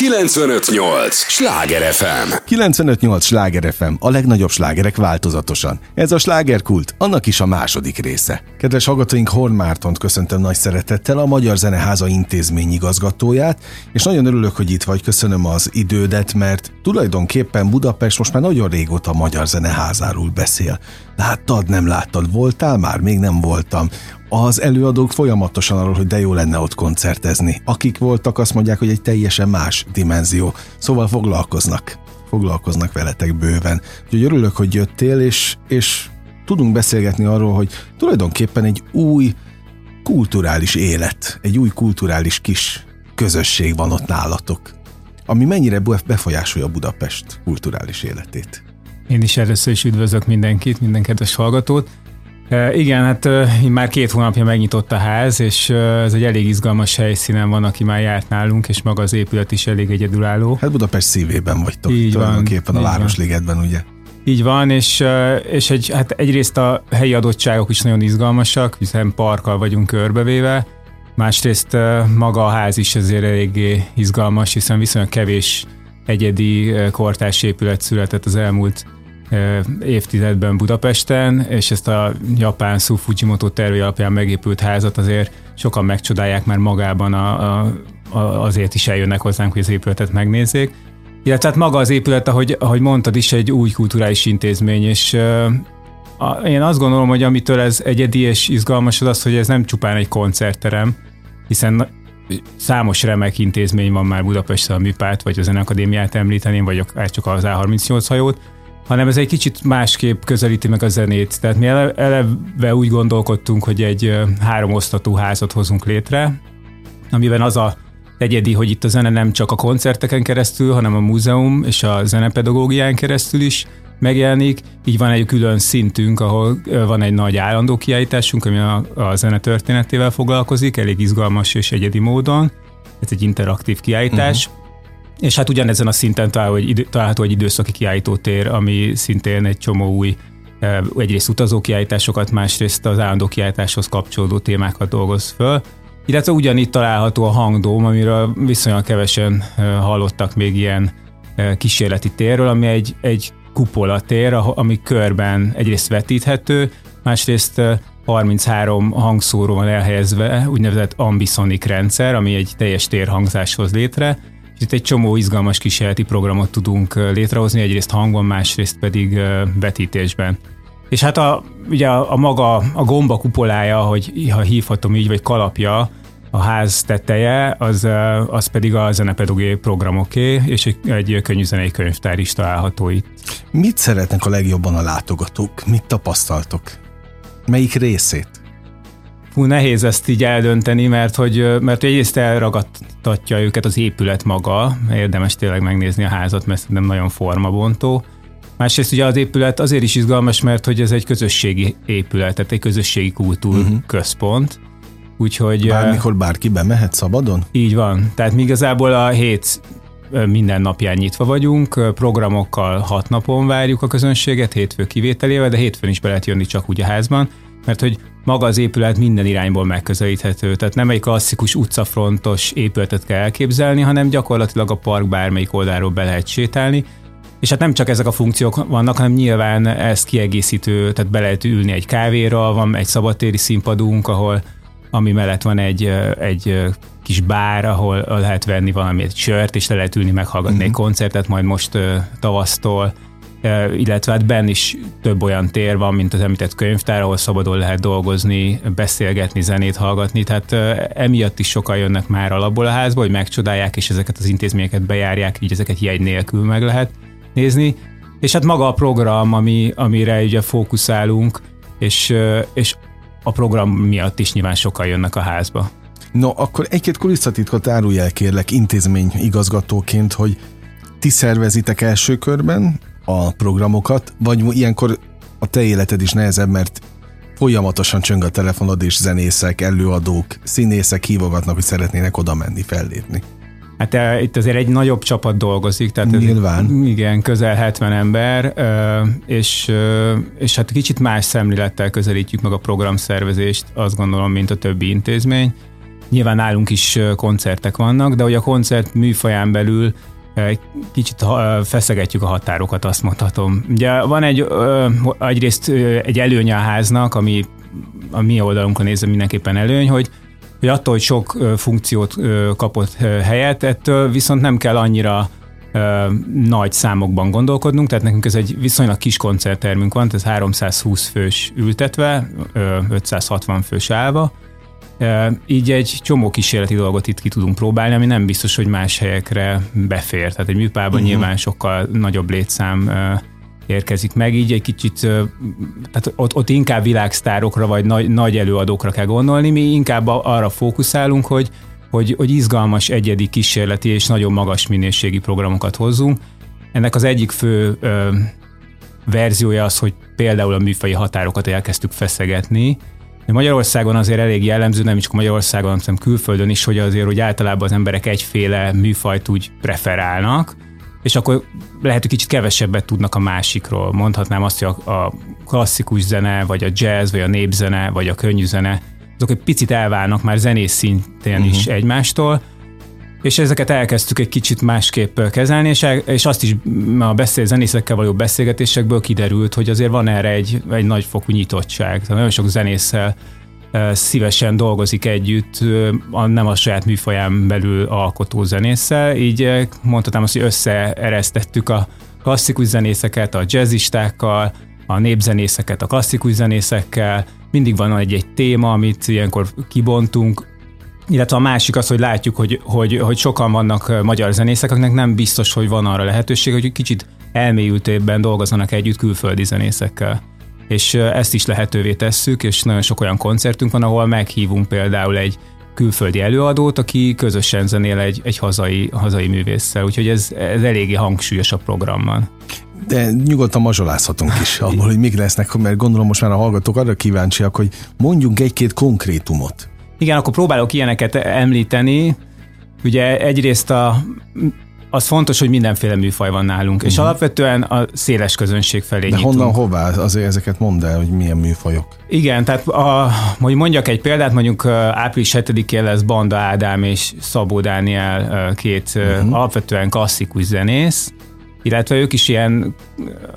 958! Sláger FM! 958! Sláger FM, a legnagyobb slágerek változatosan. Ez a slágerkult, annak is a második része. Kedves hallgatóink, Horn Mártont köszöntöm nagy szeretettel, a Magyar Zeneháza intézmény igazgatóját, és nagyon örülök, hogy itt vagy, köszönöm az idődet, mert tulajdonképpen Budapest most már nagyon régóta a Magyar Zeneházáról beszél. Láttad, nem láttad, voltál már? Még nem voltam az előadók folyamatosan arról, hogy de jó lenne ott koncertezni. Akik voltak, azt mondják, hogy egy teljesen más dimenzió. Szóval foglalkoznak. Foglalkoznak veletek bőven. Úgyhogy örülök, hogy jöttél, és, és tudunk beszélgetni arról, hogy tulajdonképpen egy új kulturális élet, egy új kulturális kis közösség van ott nálatok, ami mennyire befolyásolja Budapest kulturális életét. Én is először is üdvözlök mindenkit, minden kedves hallgatót. Igen, hát már két hónapja megnyitott a ház, és ez egy elég izgalmas helyszínen van, aki már járt nálunk, és maga az épület is elég egyedülálló. Hát Budapest szívében vagytok, így tulajdonképpen van, a Városligetben, ugye? Így van, és, és egy, hát egyrészt a helyi adottságok is nagyon izgalmasak, hiszen parkkal vagyunk körbevéve, másrészt maga a ház is azért eléggé izgalmas, hiszen viszonylag kevés egyedi kortárs épület született az elmúlt évtizedben Budapesten, és ezt a japán Su Fujimoto tervé alapján megépült házat azért sokan megcsodálják már magában, a, a, a, azért is eljönnek hozzánk, hogy az épületet megnézzék. Illetve hát maga az épület, ahogy, ahogy mondtad is, egy új kulturális intézmény, és a, én azt gondolom, hogy amitől ez egyedi és izgalmas az az, hogy ez nem csupán egy koncertterem, hiszen számos remek intézmény van már Budapesten, a Műpát, vagy az Zenakadémiát említeném, vagy akár csak az A38 hajót, hanem ez egy kicsit másképp közelíti meg a zenét. Tehát mi eleve úgy gondolkodtunk, hogy egy három osztatú házat hozunk létre, amiben az a egyedi, hogy itt a zene nem csak a koncerteken keresztül, hanem a múzeum és a zenepedagógián keresztül is megjelenik. Így van egy külön szintünk, ahol van egy nagy állandó kiállításunk, ami a, a zene történetével foglalkozik, elég izgalmas és egyedi módon. Ez egy interaktív kiállítás. Uh-huh. És hát ugyanezen a szinten található egy időszaki kiállítótér, ami szintén egy csomó új egyrészt utazókiállításokat, másrészt az állandó kiállításhoz kapcsolódó témákat dolgoz föl. Illetve ugyanitt található a hangdóm, amiről viszonylag kevesen hallottak még ilyen kísérleti térről, ami egy, egy kupola tér, ami körben egyrészt vetíthető, másrészt 33 hangszóró van elhelyezve, úgynevezett ambisonic rendszer, ami egy teljes térhangzáshoz létre, itt egy csomó izgalmas kísérleti programot tudunk létrehozni, egyrészt hangban, másrészt pedig vetítésben. És hát a, ugye a, a maga, a gomba kupolája, hogy ha hívhatom így, vagy kalapja, a ház teteje, az, az pedig a zenepedagógiai programoké, és egy, egy könnyűzenei könyvtár is található itt. Mit szeretnek a legjobban a látogatók? Mit tapasztaltok? Melyik részét? Fú, nehéz ezt így eldönteni, mert hogy mert egyrészt elragadtatja őket az épület maga, érdemes tényleg megnézni a házat, mert nem nagyon formabontó. Másrészt ugye az épület azért is izgalmas, mert hogy ez egy közösségi épület, tehát egy közösségi kultúr uh-huh. Úgyhogy... Bármikor bárki bemehet szabadon? Így van. Tehát mi igazából a hét minden napján nyitva vagyunk, programokkal hat napon várjuk a közönséget, hétfő kivételével, de hétfőn is be lehet jönni csak úgy a házban, mert hogy maga az épület minden irányból megközelíthető. Tehát nem egy klasszikus utcafrontos épületet kell elképzelni, hanem gyakorlatilag a park bármelyik oldalról be lehet sétálni. És hát nem csak ezek a funkciók vannak, hanem nyilván ez kiegészítő, tehát be lehet ülni egy kávéra, van egy szabadtéri színpadunk, ahol ami mellett van egy, egy kis bár, ahol lehet venni valami egy sört, és le lehet ülni meghallgatni uh-huh. egy koncertet, majd most tavasztól illetve hát benn is több olyan tér van, mint az említett könyvtár, ahol szabadon lehet dolgozni, beszélgetni, zenét hallgatni, tehát emiatt is sokan jönnek már alapból a házba, hogy megcsodálják, és ezeket az intézményeket bejárják, így ezeket jegy nélkül meg lehet nézni. És hát maga a program, ami, amire ugye fókuszálunk, és, és a program miatt is nyilván sokan jönnek a házba. No, akkor egy-két kulisszatitkot árulj el kérlek intézmény igazgatóként, hogy ti szervezitek első körben a programokat, vagy ilyenkor a te életed is nehezebb, mert folyamatosan csöng a telefonod, és zenészek, előadók, színészek hívogatnak, hogy szeretnének oda menni, fellépni. Hát e, itt azért egy nagyobb csapat dolgozik, tehát Nyilván. Ez, igen, közel 70 ember, és, és hát kicsit más szemlélettel közelítjük meg a programszervezést, azt gondolom, mint a többi intézmény. nyilván nálunk is koncertek vannak, de hogy a koncert műfaján belül kicsit feszegetjük a határokat, azt mondhatom. Ugye van egy, egyrészt egy előnye a háznak, ami a mi oldalunkon nézve mindenképpen előny, hogy hogy attól, hogy sok funkciót kapott helyet, ettől viszont nem kell annyira nagy számokban gondolkodnunk, tehát nekünk ez egy viszonylag kis koncerttermünk van, ez 320 fős ültetve, 560 fős állva, így egy csomó kísérleti dolgot itt ki tudunk próbálni, ami nem biztos, hogy más helyekre befér. Tehát egy műpában uh-huh. nyilván sokkal nagyobb létszám érkezik meg, így egy kicsit, tehát ott, ott inkább világsztárokra vagy nagy, nagy előadókra kell gondolni, mi inkább arra fókuszálunk, hogy, hogy, hogy izgalmas, egyedi, kísérleti és nagyon magas minőségi programokat hozzunk. Ennek az egyik fő ö, verziója az, hogy például a műfai határokat elkezdtük feszegetni, de Magyarországon azért elég jellemző, nem csak Magyarországon, hanem külföldön is, hogy azért hogy általában az emberek egyféle műfajt úgy preferálnak, és akkor lehet, hogy kicsit kevesebbet tudnak a másikról. Mondhatnám azt, hogy a, a klasszikus zene, vagy a jazz, vagy a népzene, vagy a könnyű zene, azok egy picit elválnak már zenész szintén uh-huh. is egymástól, és ezeket elkezdtük egy kicsit másképp kezelni, és, el, és azt is a beszél, zenészekkel való beszélgetésekből kiderült, hogy azért van erre egy, egy nagyfokú nyitottság. Tehát nagyon sok zenésszel szívesen dolgozik együtt, nem a saját műfaján belül alkotó zenésszel, így mondhatnám azt, hogy összeeresztettük a klasszikus zenészeket a jazzistákkal, a népzenészeket a klasszikus zenészekkel, mindig van egy-egy téma, amit ilyenkor kibontunk, illetve a másik az, hogy látjuk, hogy, hogy, hogy sokan vannak magyar zenészek, akiknek nem biztos, hogy van arra lehetőség, hogy kicsit elmélyültébben dolgozzanak együtt külföldi zenészekkel. És ezt is lehetővé tesszük, és nagyon sok olyan koncertünk van, ahol meghívunk például egy külföldi előadót, aki közösen zenél egy, egy hazai, hazai művésszel, úgyhogy ez, ez eléggé hangsúlyos a programban. De nyugodtan mazsolázhatunk is abból, hogy mik lesznek, mert gondolom most már a hallgatók arra kíváncsiak, hogy mondjunk egy-két konkrétumot. Igen, akkor próbálok ilyeneket említeni. Ugye egyrészt a az fontos, hogy mindenféle műfaj van nálunk, uh-huh. és mhm. alapvetően a széles közönség felé De nyitunk. honnan, hová? Azért ezeket mondd el, hogy milyen műfajok. Igen, tehát a, hogy mondjak egy példát, mondjuk április 7-én lesz Banda Ádám és Szabó Dániel két uh-huh. alapvetően klasszikus zenész, illetve ők is ilyen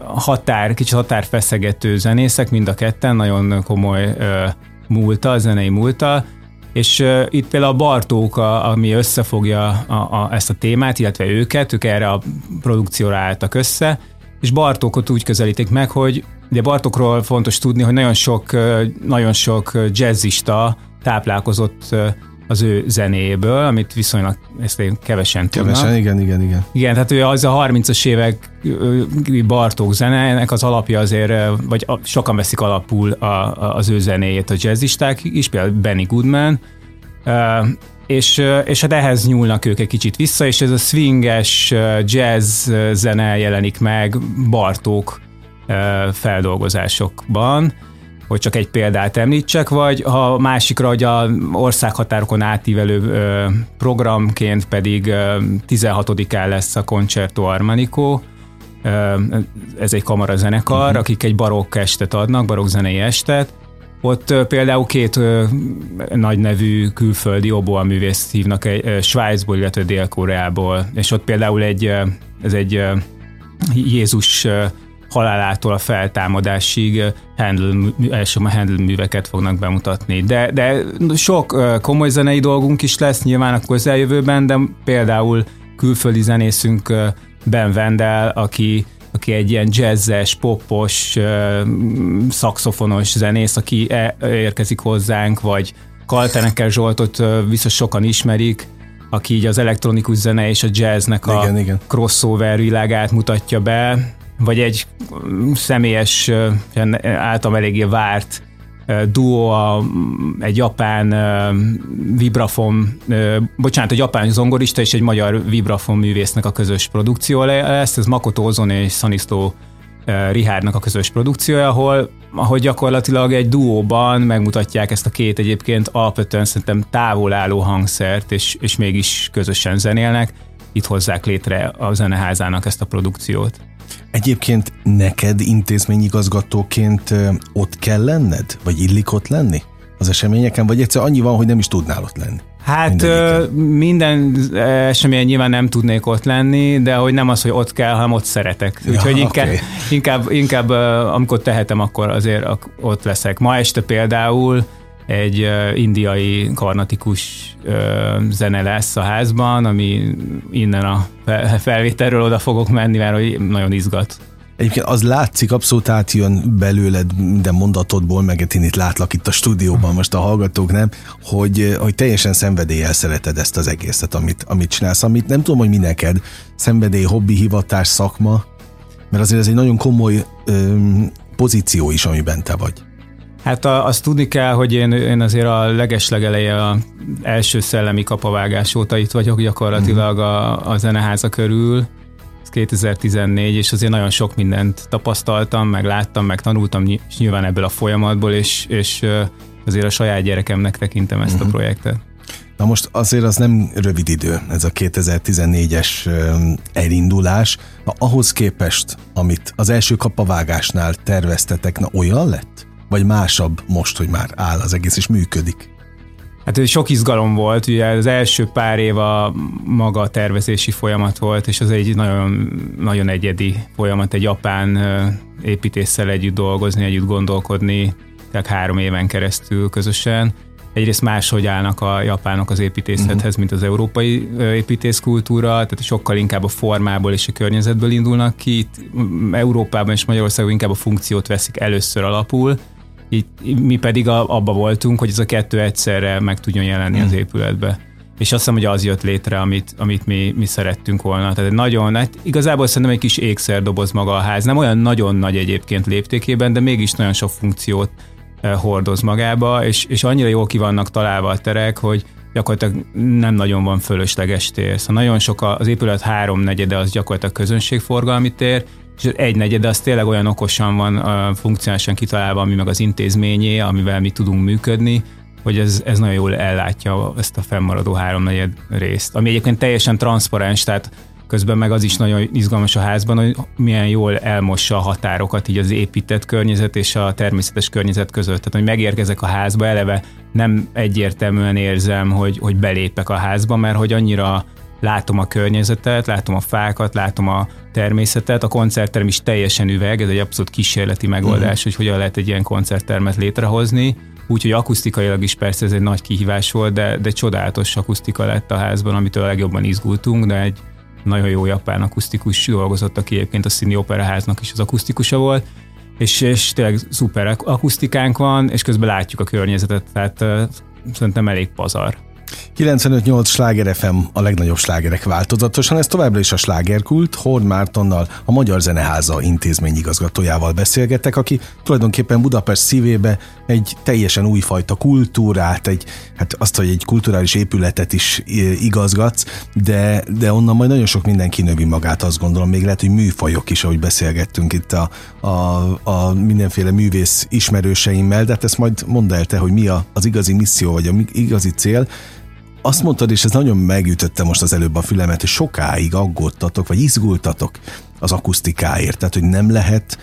határ, kicsit határfeszegető zenészek, mind a ketten, nagyon komoly múlta, zenei múlta, és uh, itt például a Bartók, a, ami összefogja a, a, ezt a témát, illetve őket, ők erre a produkcióra álltak össze, és Bartókot úgy közelítik meg, hogy ugye Bartókról fontos tudni, hogy nagyon sok, nagyon sok jazzista táplálkozott az ő zenéből, amit viszonylag ezt én kevesen tudnak. Kevesen, igen, igen, igen. Igen, tehát ő az a 30-as évek Bartók zene, ennek az alapja azért, vagy sokan veszik alapul a, a, az ő zenéjét a jazzisták is, például Benny Goodman, és, és hát ehhez nyúlnak ők egy kicsit vissza, és ez a swinges jazz zene jelenik meg Bartók feldolgozásokban, hogy csak egy példát említsek, vagy ha másikra, hogy a országhatárokon átívelő programként pedig 16-án lesz a Concerto Armanico, ez egy kamarazenekar, uh-huh. akik egy barokk estet adnak, barokk zenei estet, ott például két nagy nevű külföldi oboaművészt hívnak egy Svájcból, illetve Dél-Koreából, és ott például egy, ez egy Jézus halálától a feltámadásig Handel, elsősorban Handel műveket fognak bemutatni. De, de sok komoly zenei dolgunk is lesz nyilván a közeljövőben, de például külföldi zenészünk Ben Wendell, aki aki egy ilyen jazzes, popos, szakszofonos zenész, aki e, érkezik hozzánk, vagy Kaltenekel Zsoltot biztos sokan ismerik, aki így az elektronikus zene és a jazznek a igen, igen. crossover világát mutatja be vagy egy személyes, általam eléggé várt duo, a, egy japán vibrafon, bocsánat, egy japán zongorista és egy magyar vibrafon művésznek a közös produkció lesz, ez Makoto Ozon és Sanisto Rihárdnak a közös produkciója, ahol, ahol gyakorlatilag egy duóban megmutatják ezt a két egyébként alapvetően szerintem távol álló hangszert, és, és mégis közösen zenélnek. Itt hozzák létre a zeneházának ezt a produkciót. Egyébként neked intézményigazgatóként ott kell lenned? Vagy illik ott lenni az eseményeken? Vagy egyszer annyi van, hogy nem is tudnál ott lenni? Hát ö, minden esemény nyilván nem tudnék ott lenni, de hogy nem az, hogy ott kell, hanem ott szeretek. Ja, Úgyhogy inkább, oké. inkább, inkább amikor tehetem, akkor azért ott leszek. Ma este például egy indiai karnatikus zene lesz a házban, ami innen a fel- felvételről oda fogok menni, mert hogy nagyon izgat. Egyébként az látszik, abszolút átjön belőled minden mondatodból, meg én itt látlak itt a stúdióban, most a hallgatók nem, hogy, hogy teljesen szenvedéllyel szereted ezt az egészet, amit, amit csinálsz, amit nem tudom, hogy mi neked, szenvedély, hobbi, hivatás, szakma, mert azért ez egy nagyon komoly öm, pozíció is, amiben te vagy. Hát a, azt tudni kell, hogy én, én azért a legeslegeleje a első szellemi kapavágás óta itt vagyok gyakorlatilag a, a zeneháza körül. Ez 2014, és azért nagyon sok mindent tapasztaltam, meg láttam, meg tanultam ny- nyilván ebből a folyamatból, és, és azért a saját gyerekemnek tekintem ezt a projektet. Na most azért az nem rövid idő, ez a 2014-es öm, elindulás. Na, ahhoz képest, amit az első kapavágásnál terveztetek, na olyan lett? Vagy másabb most, hogy már áll az egész és működik? Hát ez sok izgalom volt, ugye az első pár év a maga a tervezési folyamat volt, és az egy nagyon, nagyon egyedi folyamat, egy japán építéssel együtt dolgozni, együtt gondolkodni, tehát három éven keresztül közösen. Egyrészt máshogy állnak a japánok az építészethez, mint az európai építészkultúra, tehát sokkal inkább a formából és a környezetből indulnak ki. Itt Európában és Magyarországon inkább a funkciót veszik először alapul, így, mi pedig a, abba voltunk, hogy ez a kettő egyszerre meg tudjon jelenni az épületbe. És azt hiszem, hogy az jött létre, amit, amit mi, mi szerettünk volna. Tehát egy nagyon, hát igazából szerintem egy kis ékszerdoboz maga a ház. Nem olyan nagyon nagy egyébként léptékében, de mégis nagyon sok funkciót eh, hordoz magába, és, és annyira jól ki vannak találva a terek, hogy gyakorlatilag nem nagyon van fölösleges tér. Szóval nagyon sok a- az épület háromnegyede az gyakorlatilag közönségforgalmi tér, és egy negyede az tényleg olyan okosan van funkcionálisan kitalálva, ami meg az intézményé, amivel mi tudunk működni, hogy ez, ez nagyon jól ellátja ezt a fennmaradó háromnegyed részt. Ami egyébként teljesen transzparens, tehát közben meg az is nagyon izgalmas a házban, hogy milyen jól elmossa a határokat így az épített környezet és a természetes környezet között. Tehát, hogy megérkezek a házba, eleve nem egyértelműen érzem, hogy, hogy belépek a házba, mert hogy annyira látom a környezetet, látom a fákat, látom a természetet, a koncertterem is teljesen üveg, ez egy abszolút kísérleti megoldás, uh-huh. hogy hogyan lehet egy ilyen koncerttermet létrehozni, úgyhogy akusztikailag is persze ez egy nagy kihívás volt, de, de csodálatos akusztika lett a házban, amitől a legjobban izgultunk, de egy nagyon jó japán akusztikus dolgozott, aki egyébként a Színi Operaháznak is az akusztikusa volt, és, és tényleg szuper ak- akusztikánk van, és közben látjuk a környezetet, tehát uh, szerintem elég pazar. 95-8 Sláger FM a legnagyobb slágerek változatosan, ez továbbra is a slágerkult, Horn Mártonnal, a Magyar Zeneháza intézményigazgatójával beszélgettek, aki tulajdonképpen Budapest szívébe egy teljesen újfajta kultúrát, egy, hát azt, hogy egy kulturális épületet is igazgatsz, de, de onnan majd nagyon sok minden kinövi magát, azt gondolom, még lehet, hogy műfajok is, ahogy beszélgettünk itt a, a, a mindenféle művész ismerőseimmel, de hát ezt majd mondd el te, hogy mi a, az igazi misszió, vagy a igazi cél, azt mondtad, és ez nagyon megütötte most az előbb a fülemet, hogy sokáig aggódtatok, vagy izgultatok az akusztikáért, tehát hogy nem lehet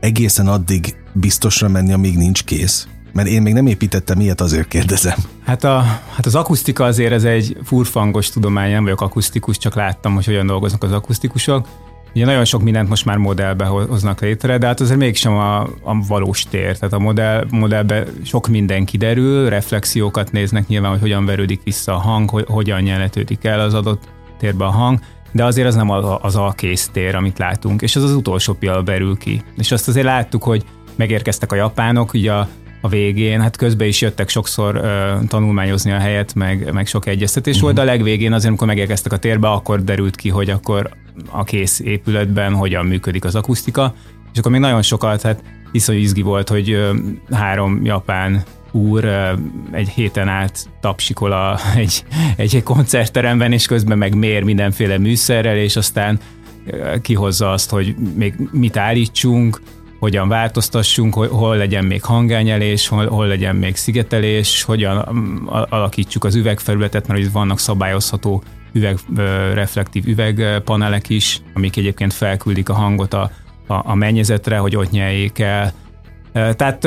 egészen addig biztosra menni, amíg nincs kész. Mert én még nem építettem ilyet, azért kérdezem. Hát, a, hát az akusztika azért ez egy furfangos tudomány, nem vagyok akusztikus, csak láttam, hogy hogyan dolgoznak az akusztikusok. Ugye nagyon sok mindent most már modellbe ho- hoznak létre, de hát azért mégsem a, a valós tér. Tehát a modell, modellbe sok minden kiderül, reflexiókat néznek nyilván, hogy hogyan verődik vissza a hang, hogy, hogyan nyeletődik el az adott térbe a hang, de azért az nem az, alkész tér, amit látunk, és az az utolsó pillanatban berül ki. És azt azért láttuk, hogy megérkeztek a japánok, ugye a, a végén, hát közben is jöttek sokszor ö, tanulmányozni a helyet, meg, meg sok egyeztetés uh-huh. volt, de a legvégén azért, amikor megérkeztek a térbe, akkor derült ki, hogy akkor a kész épületben hogyan működik az akusztika, és akkor még nagyon sokat, hát iszonyú izgi volt, hogy három japán úr egy héten át tapsikol a, egy, egy, koncertteremben, és közben meg mér mindenféle műszerrel, és aztán kihozza azt, hogy még mit állítsunk, hogyan változtassunk, hol, hol legyen még hangányelés, hol, hol legyen még szigetelés, hogyan mm, alakítsuk az üvegfelületet, mert itt vannak szabályozható üveg, reflektív üvegpanelek is, amik egyébként felküldik a hangot a, a, a mennyezetre, hogy ott nyeljék el. Tehát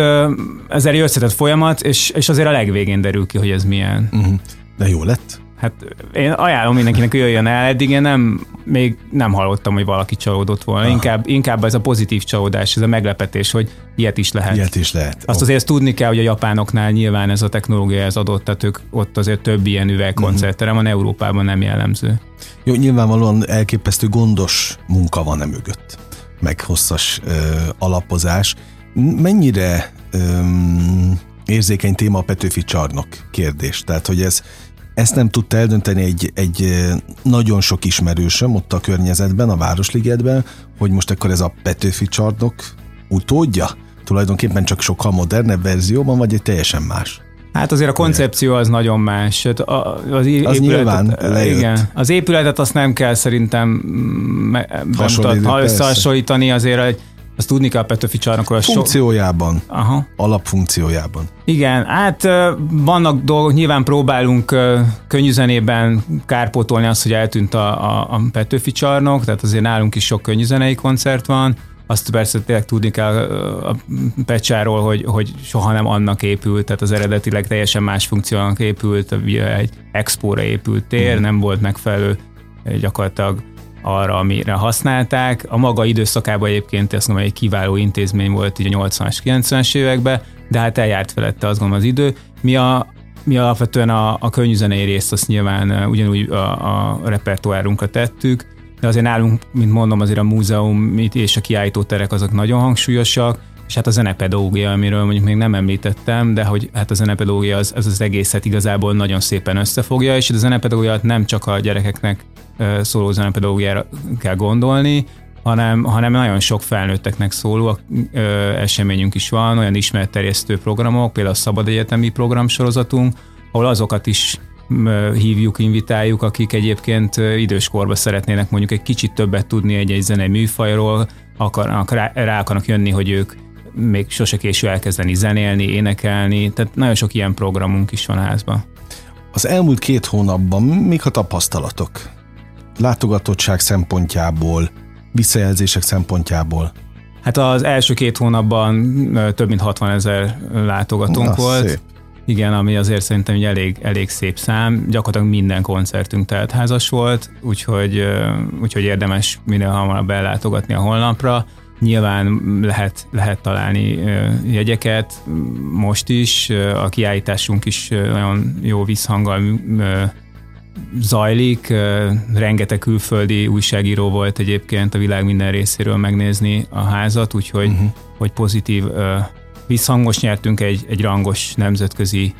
ez egy összetett folyamat, és, és azért a legvégén derül ki, hogy ez milyen. Uh-huh. De jó lett? Hát én ajánlom mindenkinek, hogy jöjjön el, eddig én nem, még nem hallottam, hogy valaki csalódott volna. Inkább, inkább ez a pozitív csalódás, ez a meglepetés, hogy ilyet is lehet. Ilyet is lehet. Azt azért tudni kell, hogy a japánoknál nyilván ez a technológia ez adott, tehát ők ott azért több ilyen üvegkoncertterem van, Európában nem jellemző. Jó, nyilvánvalóan elképesztő gondos munka van e mögött, meg hosszas ö, alapozás. Mennyire ö, érzékeny téma a Petőfi csarnok kérdés? Tehát, hogy ez ezt nem tudta eldönteni egy, egy nagyon sok ismerősöm ott a környezetben, a Városligetben, hogy most akkor ez a Petőfi csarnok utódja? Tulajdonképpen csak sokkal modernebb verzióban, vagy egy teljesen más? Hát azért a koncepció az nagyon más. Hát az, az nyilván lejött. Igen, az épületet azt nem kell szerintem ha összehasonlítani, azért egy azt tudni kell a Petőfi csarnokról. Funkciójában. So... Aha. Alapfunkciójában. Igen, hát vannak dolgok, nyilván próbálunk könnyűzenében kárpótolni azt, hogy eltűnt a, a, a Petőfi csarnok, tehát azért nálunk is sok könnyűzenei koncert van, azt persze tényleg tudni kell a pecsáról, hogy, hogy soha nem annak épült, tehát az eredetileg teljesen más funkciónak épült, egy expóra épült tér, mm. nem volt megfelelő gyakorlatilag arra, amire használták. A maga időszakában egyébként ezt mondom, egy kiváló intézmény volt így a 80-as, 90-es években, de hát eljárt felette azt gondolom az idő. Mi a, mi alapvetően a, a könnyűzenei részt azt nyilván ugyanúgy a, a repertoárunkra tettük, de azért nálunk, mint mondom, azért a múzeum és a kiállítóterek azok nagyon hangsúlyosak, és hát a zenepedagógia, amiről mondjuk még nem említettem, de hogy hát a zenepedagógia az, az, az egészet igazából nagyon szépen összefogja, és a zenepedagógiát nem csak a gyerekeknek szóló zenepedagógiára kell gondolni, hanem, hanem nagyon sok felnőtteknek szóló eseményünk is van, olyan ismeretterjesztő programok, például a Szabad Egyetemi programsorozatunk, ahol azokat is hívjuk, invitáljuk, akik egyébként időskorban szeretnének mondjuk egy kicsit többet tudni egy-egy zenei műfajról, akarnak, rá, rá akarnak jönni, hogy ők még sose késő elkezdeni zenélni, énekelni, tehát nagyon sok ilyen programunk is van házban. Az elmúlt két hónapban mik a tapasztalatok? Látogatottság szempontjából, visszajelzések szempontjából? Hát az első két hónapban több mint 60 ezer látogatónk Na, volt. Szép. Igen, ami azért szerintem egy elég, elég szép szám. Gyakorlatilag minden koncertünk teltházas volt, úgyhogy, úgyhogy érdemes minél hamarabb ellátogatni a holnapra. Nyilván lehet, lehet találni jegyeket most is, a kiállításunk is nagyon jó visszhanggal zajlik. Rengeteg külföldi újságíró volt egyébként a világ minden részéről megnézni a házat, úgyhogy uh-huh. hogy pozitív visszhangos nyertünk egy, egy rangos nemzetközi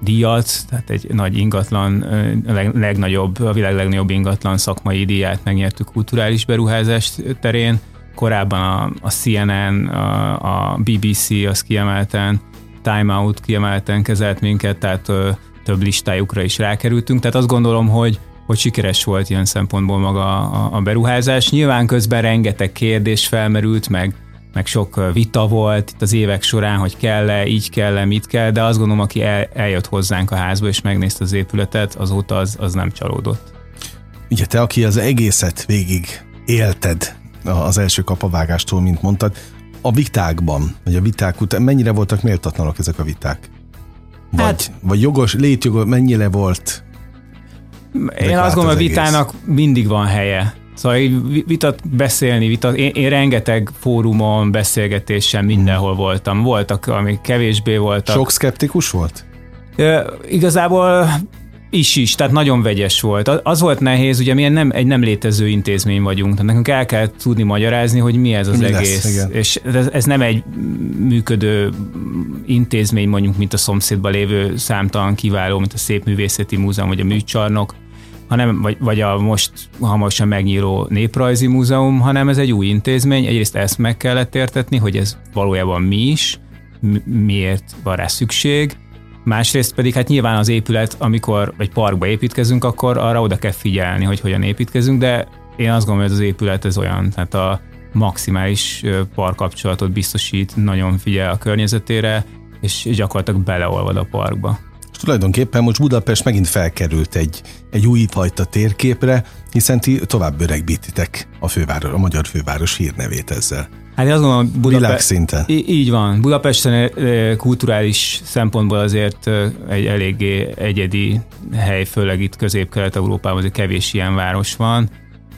díjat, tehát egy nagy ingatlan, a legnagyobb, a világ legnagyobb ingatlan szakmai díját megnyertük kulturális beruházás terén. Korábban a, a CNN, a, a BBC az kiemelten, Time Out kiemelten kezelt minket, tehát ö, több listájukra is rákerültünk, tehát azt gondolom, hogy hogy sikeres volt ilyen szempontból maga a, a beruházás. Nyilván közben rengeteg kérdés felmerült, meg meg sok vita volt itt az évek során, hogy kell-e, így kell-e, mit kell, de azt gondolom, aki el, eljött hozzánk a házba és megnézte az épületet, azóta az, az nem csalódott. Ugye te, aki az egészet végig élted az első kapavágástól, mint mondtad, a vitákban, vagy a viták után mennyire voltak méltatlanok ezek a viták? Vagy, hát, vagy jogos, létjogos, mennyire volt? Én azt gondolom, a vitának egész? mindig van helye. Szóval vitat beszélni, vitat, én, én rengeteg fórumon, beszélgetésen mindenhol voltam. Voltak, amik kevésbé voltak. Sok szkeptikus volt? E, igazából is is, tehát nagyon vegyes volt. Az volt nehéz, ugye mi nem, egy nem létező intézmény vagyunk, tehát nekünk el kell tudni magyarázni, hogy mi ez az mi egész. Lesz, igen. És ez, ez nem egy működő intézmény, mondjuk, mint a szomszédban lévő számtalan kiváló, mint a Szép Művészeti Múzeum, vagy a Műcsarnok, hanem, vagy, vagy a most hamarosan megnyíló néprajzi múzeum, hanem ez egy új intézmény. Egyrészt ezt meg kellett értetni, hogy ez valójában mi is, miért van rá szükség, Másrészt pedig hát nyilván az épület, amikor egy parkba építkezünk, akkor arra oda kell figyelni, hogy hogyan építkezünk, de én azt gondolom, hogy az épület ez olyan, tehát a maximális parkkapcsolatot biztosít, nagyon figyel a környezetére, és gyakorlatilag beleolvad a parkba. Tulajdonképpen most Budapest megint felkerült egy, egy új fajta térképre, hiszen ti tovább öregbítitek a főváros, a magyar főváros hírnevét ezzel. Hát én azt gondolom, Budapest... Világszinten. Így van. Budapesten kulturális szempontból azért egy eléggé egyedi hely, főleg itt közép-kelet-európában azért kevés ilyen város van,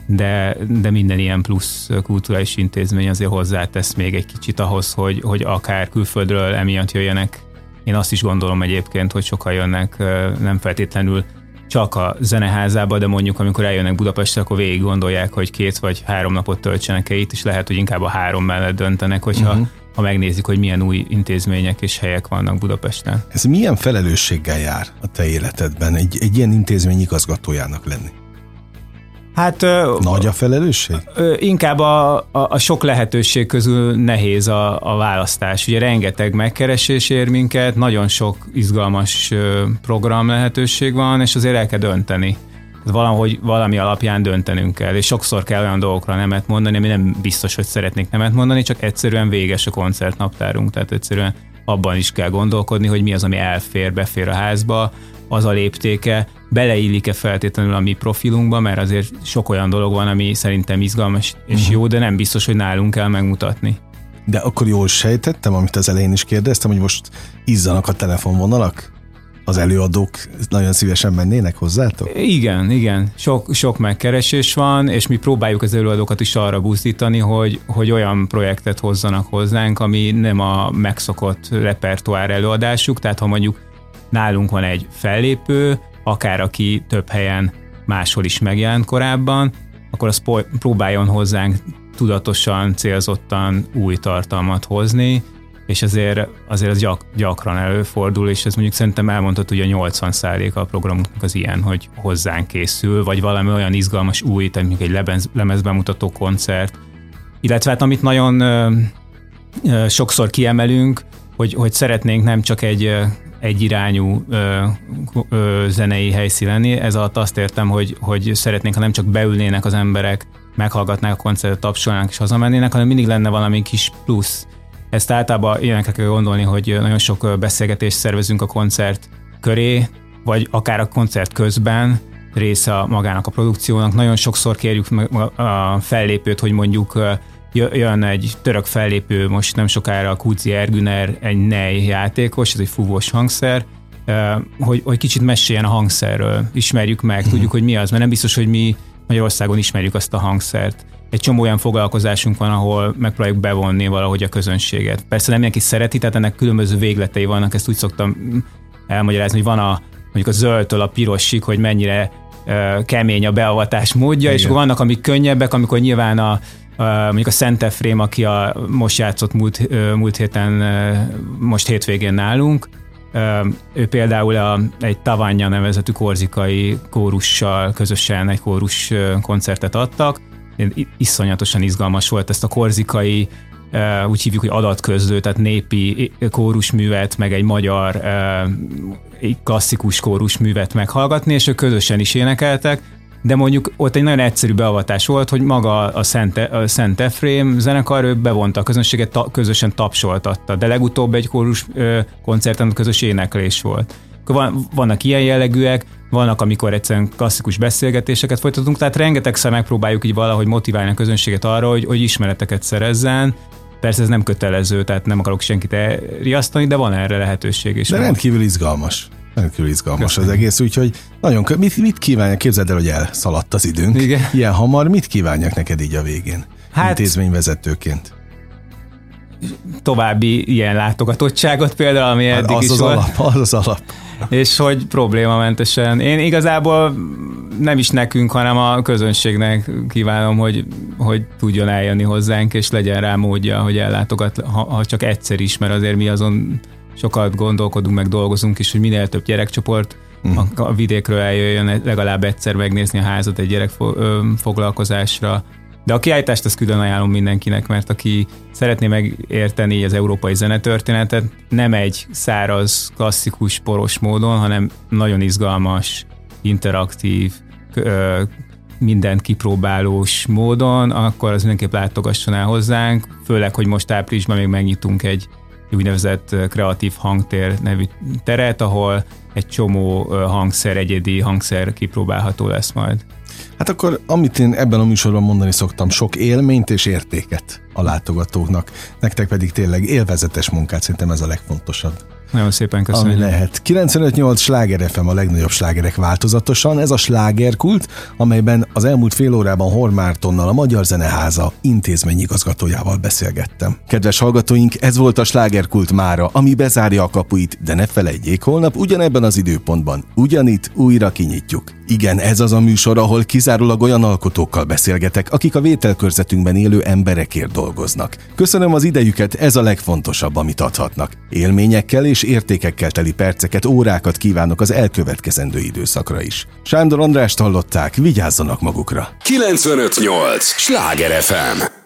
de, de minden ilyen plusz kulturális intézmény azért hozzátesz még egy kicsit ahhoz, hogy, hogy akár külföldről emiatt jöjjenek. Én azt is gondolom egyébként, hogy sokan jönnek nem feltétlenül csak a zeneházába, de mondjuk amikor eljönnek Budapestre, akkor végig gondolják, hogy két vagy három napot töltsenek-e itt, és lehet, hogy inkább a három mellett döntenek, hogyha uh-huh. ha megnézik, hogy milyen új intézmények és helyek vannak Budapesten. Ez milyen felelősséggel jár a te életedben egy, egy ilyen intézmény igazgatójának lenni? Hát, Nagy a felelősség? Inkább a, a, a sok lehetőség közül nehéz a, a választás. Ugye rengeteg megkeresés ér minket, nagyon sok izgalmas program lehetőség van, és azért el kell dönteni. Valahogy valami alapján döntenünk kell, és sokszor kell olyan dolgokra nemet mondani, ami nem biztos, hogy szeretnék nemet mondani, csak egyszerűen véges a koncertnaptárunk, tehát egyszerűen abban is kell gondolkodni, hogy mi az, ami elfér, befér a házba, az a léptéke, beleillik-e feltétlenül a mi profilunkba, mert azért sok olyan dolog van, ami szerintem izgalmas és uh-huh. jó, de nem biztos, hogy nálunk kell megmutatni. De akkor jól sejtettem, amit az elején is kérdeztem, hogy most izzanak a telefonvonalak? Az előadók nagyon szívesen mennének hozzátok? Igen, igen. Sok, sok megkeresés van, és mi próbáljuk az előadókat is arra buzdítani, hogy, hogy olyan projektet hozzanak hozzánk, ami nem a megszokott repertoár előadásuk, tehát ha mondjuk nálunk van egy fellépő, akár aki több helyen máshol is megjelent korábban, akkor az próbáljon hozzánk tudatosan, célzottan új tartalmat hozni, és azért, azért ez gyak, gyakran előfordul, és ez mondjuk szerintem elmondható, hogy a 80 a programunknak az ilyen, hogy hozzánk készül, vagy valami olyan izgalmas új, tehát mondjuk egy lemez, lemezbemutató koncert, illetve hát amit nagyon ö, ö, sokszor kiemelünk, hogy, hogy szeretnénk nem csak egy egyirányú ö, ö, zenei helyszín. Ez alatt azt értem, hogy, hogy szeretnénk, ha nem csak beülnének az emberek, meghallgatnák a koncertet, tapsolnánk és hazamennének, hanem mindig lenne valami kis plusz. Ezt általában ilyenekre kell gondolni, hogy nagyon sok beszélgetést szervezünk a koncert köré, vagy akár a koncert közben, része magának a produkciónak. Nagyon sokszor kérjük a fellépőt, hogy mondjuk jön egy török fellépő, most nem sokára a Kúci Ergüner, egy nej játékos, ez egy fúvós hangszer, hogy, hogy kicsit meséljen a hangszerről, ismerjük meg, uh-huh. tudjuk, hogy mi az, mert nem biztos, hogy mi Magyarországon ismerjük azt a hangszert. Egy csomó olyan foglalkozásunk van, ahol megpróbáljuk bevonni valahogy a közönséget. Persze nem mindenki szereti, tehát ennek különböző végletei vannak, ezt úgy szoktam elmagyarázni, hogy van a mondjuk a zöldtől a pirosig, hogy mennyire kemény a beavatás módja, Igen. és akkor vannak, amik könnyebbek, amikor nyilván a, mondjuk a Szent Efrém, aki a, most játszott múlt, múlt héten, most hétvégén nálunk, ő például a, egy Tavanya nevezetű korzikai kórussal közösen egy kórus koncertet adtak. Iszonyatosan izgalmas volt ezt a korzikai úgy hívjuk, hogy adatközlő, tehát népi kórusművet, meg egy magyar egy klasszikus kórusművet meghallgatni, és ők közösen is énekeltek, de mondjuk ott egy nagyon egyszerű beavatás volt, hogy maga a Szent, a Szent Efrém zenekar ő bevonta a közönséget, ta, közösen tapsoltatta, de legutóbb egy kórus ö, koncerten közös éneklés volt. Van, vannak ilyen jellegűek, vannak, amikor egyszerűen klasszikus beszélgetéseket folytatunk, tehát rengetegszer megpróbáljuk így valahogy motiválni a közönséget arra, hogy, hogy ismereteket szerezzen, Persze ez nem kötelező, tehát nem akarok senkit elriasztani, de van erre lehetőség is. De rendkívül izgalmas. Rendkívül izgalmas Köszönöm. az egész, úgyhogy nagyon kö... mit, mit kívánja? Képzeld el, hogy elszaladt az időnk. Igen. Ilyen hamar, mit kívánjak neked így a végén? Hát, intézményvezetőként további ilyen látogatottságot például, ami eddig az is az volt. Alap, az az alap. És hogy problémamentesen. Én igazából nem is nekünk, hanem a közönségnek kívánom, hogy, hogy tudjon eljönni hozzánk, és legyen rá módja, hogy ellátogat, ha, ha csak egyszer is, mert azért mi azon sokat gondolkodunk, meg dolgozunk is, hogy minél több gyerekcsoport uh-huh. a, a vidékről eljöjjön legalább egyszer megnézni a házat egy gyerek foglalkozásra. De a kiállítást ezt külön ajánlom mindenkinek, mert aki szeretné megérteni az európai zenetörténetet, nem egy száraz, klasszikus, poros módon, hanem nagyon izgalmas, interaktív, mindent kipróbálós módon, akkor az mindenképp látogasson el hozzánk, főleg, hogy most áprilisban még megnyitunk egy úgynevezett kreatív hangtér nevű teret, ahol egy csomó hangszer, egyedi hangszer kipróbálható lesz majd. Hát akkor, amit én ebben a műsorban mondani szoktam, sok élményt és értéket a látogatóknak. Nektek pedig tényleg élvezetes munkát, szerintem ez a legfontosabb. Nagyon szépen köszönöm. Ami lehet. 95-8 sláger FM a legnagyobb slágerek változatosan. Ez a slágerkult, amelyben az elmúlt fél órában Hormártonnal, a Magyar Zeneháza intézményigazgatójával beszélgettem. Kedves hallgatóink, ez volt a slágerkult mára, ami bezárja a kapuit, de ne felejtjék, holnap ugyanebben az időpontban, ugyanitt újra kinyitjuk. Igen, ez az a műsor, ahol kizárólag olyan alkotókkal beszélgetek, akik a vételkörzetünkben élő emberekért dolgoznak. Köszönöm az idejüket, ez a legfontosabb, amit adhatnak. Élményekkel és értékekkel teli perceket, órákat kívánok az elkövetkezendő időszakra is. Sándor Andrást hallották, vigyázzanak magukra! 958! Sláger FM!